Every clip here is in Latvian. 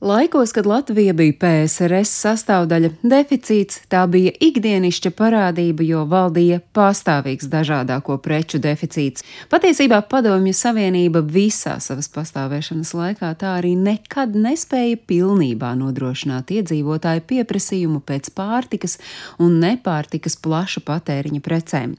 Laikos, kad Latvija bija PSRS sastāvdaļa, deficīts tā bija ikdienišķa parādība, jo valdīja pastāvīgs dažādāko preču deficīts. Patiesībā Padomju Savienība visā savas pastāvēšanas laikā tā arī nekad nespēja pilnībā nodrošināt iedzīvotāju pieprasījumu pēc pārtikas un nepārtikas plaša patēriņa precēm.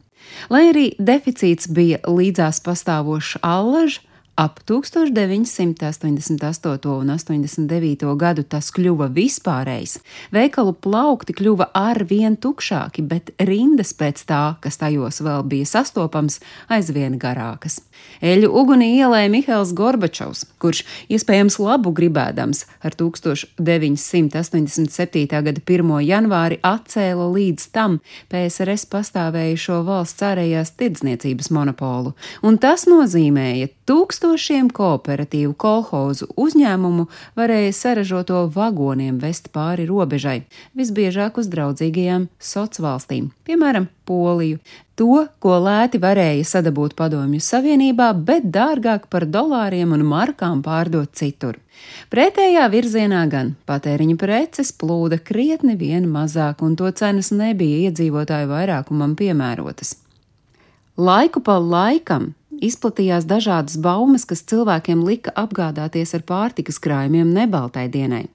Lai arī deficīts bija līdzās pastāvošs allažs, Ap 1988. un 89. gadu tas kļuva vispārējs. Veikalu plaukti kļuva ar vien tukšāki, bet rindas pēc tā, kas tajos vēl bija sastopams, aizvien garākas. Eļu ugunī ielēja Mihails Gorbačovs, kurš, iespējams labu gribēdams, ar 1987. gada 1. janvāri atcēla līdz tam PSRS pastāvējušo valsts ārējās tirdzniecības monopolu, un tas nozīmēja tūkstoši tūkstošiem kooperatīvu kolhozu uzņēmumu varēja saražoto vagoniem vest pāri robežai, visbiežāk uz draudzīgajām sociālām valstīm, piemēram, Poliju. To, ko lēti varēja sadabūt Padomju Savienībā, bet dārgāk par dolāriem un markām pārdot citur. Pretējā virzienā gan patēriņa preces plūda krietni vien mazāk, un to cenas nebija iedzīvotāju vairākumam piemērotas. Laiku pa laikam izplatījās dažādas baumas, kas cilvēkiem lika apgādāties ar pārtikas krājumiem nebaltai dienai.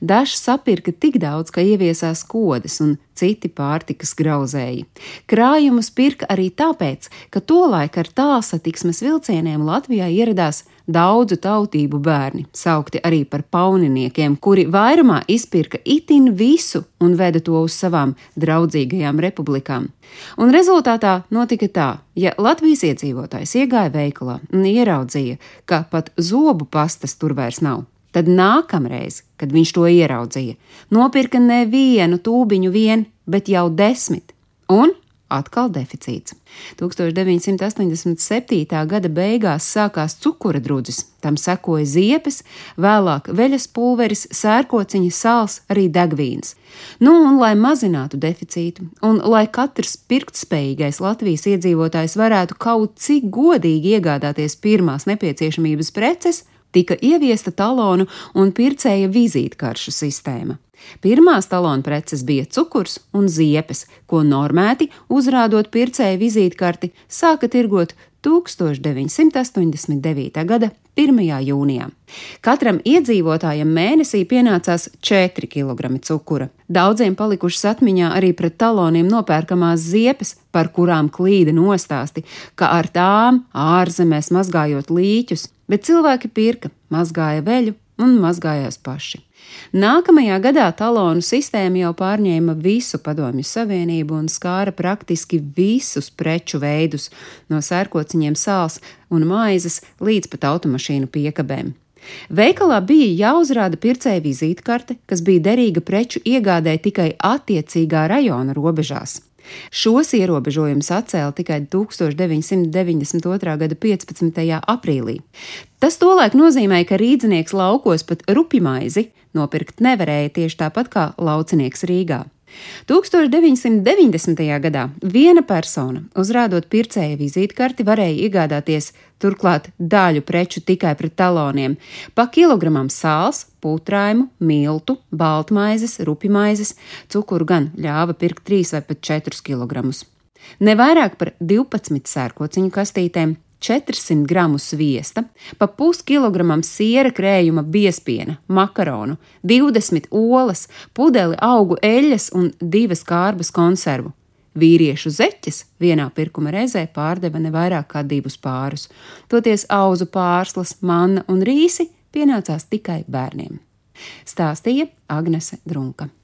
Dažs sapirka tik daudz, ka ieviesās kodas un citi pārtikas grauzēji. Krājumus pirka arī tāpēc, ka tolaik ar tālsatiksmes vilcieniem Latvijā ieradās daudzu tautību bērni, saukti arī par pauniniekiem, kuri vairumā izpirka itin visu un veda to uz savām draudzīgajām republikām. Un rezultātā notika tā, ja Latvijas iedzīvotājs iegāja veikalā un ieraudzīja, ka pat zobu pastas tur vairs nav Tad nākamreiz, kad viņš to ieraudzīja, nopirka nevienu tūbiņu vien, bet jau desmit, un atkal deficīts. 1987. gada beigās sākās cukura drudzis, tam sekoja ziepes, vēlāk veļas pulveris, sērkociņa, sāls, arī degvīns. Nu, un lai mazinātu deficītu, un lai katrs pirktspējīgais Latvijas iedzīvotājs varētu kaut cik godīgi iegādāties pirmās nepieciešamības preces, tika ieviesta talonu un pircēja vizītkaršu sistēma. Pirmās talonu preces bija cukurs un ziepes, ko normēti, uzrādot pircēju vizītkarti, sāka tirgot 1989. gada 1. jūnijā. Katram iedzīvotājam mēnesī pienācās 4 kg cukura. Daudziem palikušas atmiņā arī pret taloniem nopērkamās ziepes, par kurām klīda nostāsti, ka ar tām ārzemēs mazgājot līķus, bet cilvēki pirka, mazgāja veļu un mazgājās paši. Nākamajā gadā talonu sistēma jau pārņēma visu Padomju Savienību un skāra praktiski visus preču veidus, no sērkociņiem sāls un maizes līdz pat automašīnu piekabēm. Veikalā bija jāuzrāda pircēja vizītkarte, kas bija derīga preču iegādē tikai attiecīgā rajona robežās. Šos ierobežojumus atcēla tikai 1992. gada 15. aprīlī. Tas tolaik nozīmēja, ka rīznieks laukos pat rupjmaizi nopirkt nevarēja tieši tāpat kā laucinieks Rīgā. 1990. gadā viena persona, uzrādot pircēja vizītkarti, varēja iegādāties turklāt daļu preču tikai pret taloniem - pa kilogramam sāls, putrājumu, miltu, baltmaizes, rupjmaizes, cukuru gan ļāva pirkt 3 vai pat 4 kg. Ne vairāk par 12 sērkociņu kastītēm, 400 gramu sviesta, pa puskilogramam siera krējuma biespiena, makaronu, 20 olas, pudeli augu eļļas un divas kārbas konservu. Vīriešu zeķes vienā pirkuma reizē pārdeva ne vairāk kā divus pārus, toties auzu pārslas, manna un rīsi pienācās tikai bērniem. Stāstīja Agnese Drunka.